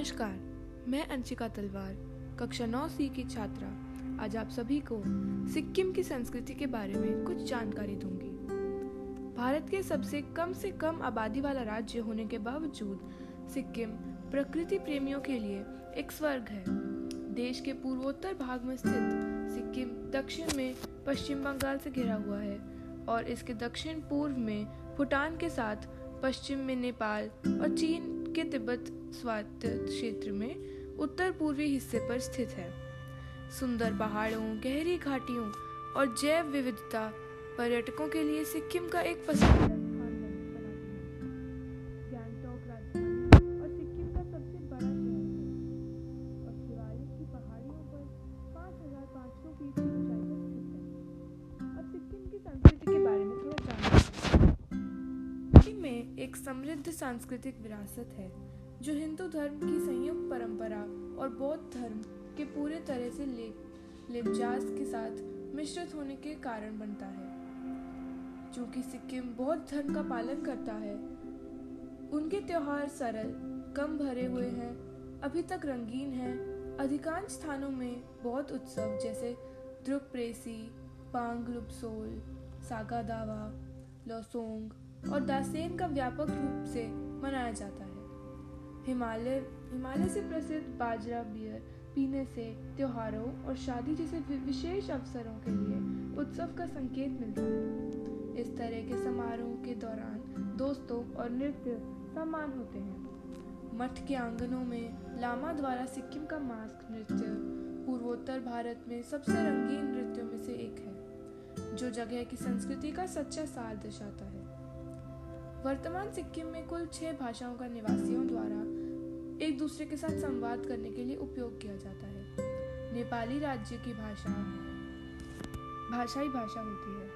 नमस्कार, मैं अंशिका तलवार, कक्षा नौ सी की छात्रा। आज आप सभी को सिक्किम की संस्कृति के बारे में कुछ जानकारी दूँगी। भारत के सबसे कम से कम आबादी वाला राज्य होने के बावजूद सिक्किम प्रकृति प्रेमियों के लिए एक स्वर्ग है। देश के पूर्वोत्तर भाग में स्थित सिक्किम दक्षिण में पश्चिम बंगाल से घिरा हुआ है और इसके दक्षिण पूर्व में भूटान के साथ पश्चिम में नेपाल और चीन के तिब्बत स्वायत्त क्षेत्र में उत्तर पूर्वी हिस्से पर स्थित है। सुंदर पहाड़ों, गहरी घाटियों और जैव विविधता पर्यटकों के लिए सिक्किम का एक पसंदीदा एक समृद्ध सांस्कृतिक विरासत है, जो हिंदू धर्म की संयुक्त परंपरा और बौद्ध धर्म के पूरे तरह से लेपजास के साथ मिश्रित होने के कारण बनता है। चूँकि सिक्किम बौद्ध धर्म का पालन करता है, उनके त्योहार सरल, कम भरे हुए हैं, अभी तक रंगीन हैं। अधिकांश स्थानों में बौद्ध उत्सव जैसे द्रुक प्रेसी पांग लुपसोल सागा दावा, लोसोंग और दासेन का व्यापक रूप से मनाया जाता है। हिमालय हिमालय से प्रसिद्ध बाजरा बियर पीने से त्योहारों और शादी जैसे विशेष अवसरों के लिए उत्सव का संकेत मिलता है। इस तरह के समारोह के दौरान दोस्तों और नृत्य सम्मान होते हैं। मठ के आंगनों में लामा द्वारा सिक्किम का मास्क नृत्य, पूर्वोत्तर भारत में सबसे रंगीन नृत्यों में से एक है, जो जगह की संस्कृति का सच्चा सार दर्शाता है। वर्तमान सिक्किम में कुल छह भाषाओं का निवासियों द्वारा एक दूसरे के साथ संवाद करने के लिए उपयोग किया जाता है। नेपाली राज्य की भाषा, भाषाई भाषा होती है।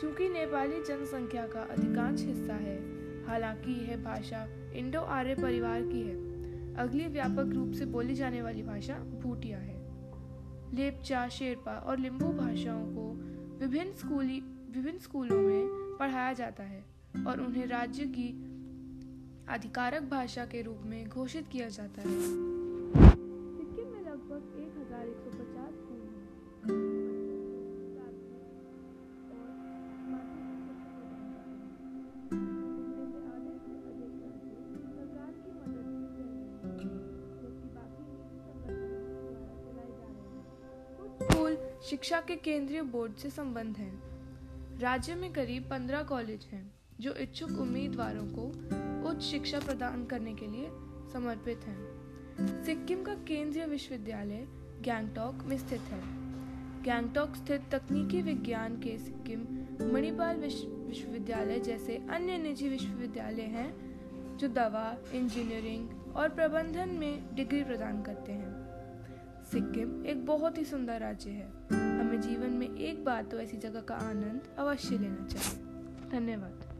क्योंकि नेपाली जनसंख्या का अधिकांश हिस्सा है, हालाँकि यह भाषा इंडो आर्य परिवार की है। अगली व्यापक रूप से बोली जाने वाली भाषा भूटिया है। लेपचा, शेरपा और लिम्बू भाषाओं को विभिन्न स्कूली, विभिन्न स्कूलों में पढ़ाया जाता है। और उन्हें राज्य की आधिकारक भाषा के रूप में घोषित किया जाता है। सिक्किम में लगभग एक हज़ार एक सौ पचास स्कूल शिक्षा के केंद्रीय बोर्ड से संबंध है। राज्य में करीब पंद्रह कॉलेज हैं। जो इच्छुक उम्मीदवारों को उच्च शिक्षा प्रदान करने के लिए समर्पित हैं। सिक्किम का केंद्रीय विश्वविद्यालय गैंगटॉक में स्थित है। गैंगटॉक स्थित तकनीकी विज्ञान के सिक्किम मणिपाल विश्वविद्यालय जैसे अन्य निजी विश्वविद्यालय हैं, जो दवा, इंजीनियरिंग और प्रबंधन में डिग्री प्रदान करते हैं। सिक्किम एक बहुत ही सुंदर राज्य है। हमें जीवन में एक बार तो ऐसी जगह का आनंद अवश्य लेना चाहिए। धन्यवाद।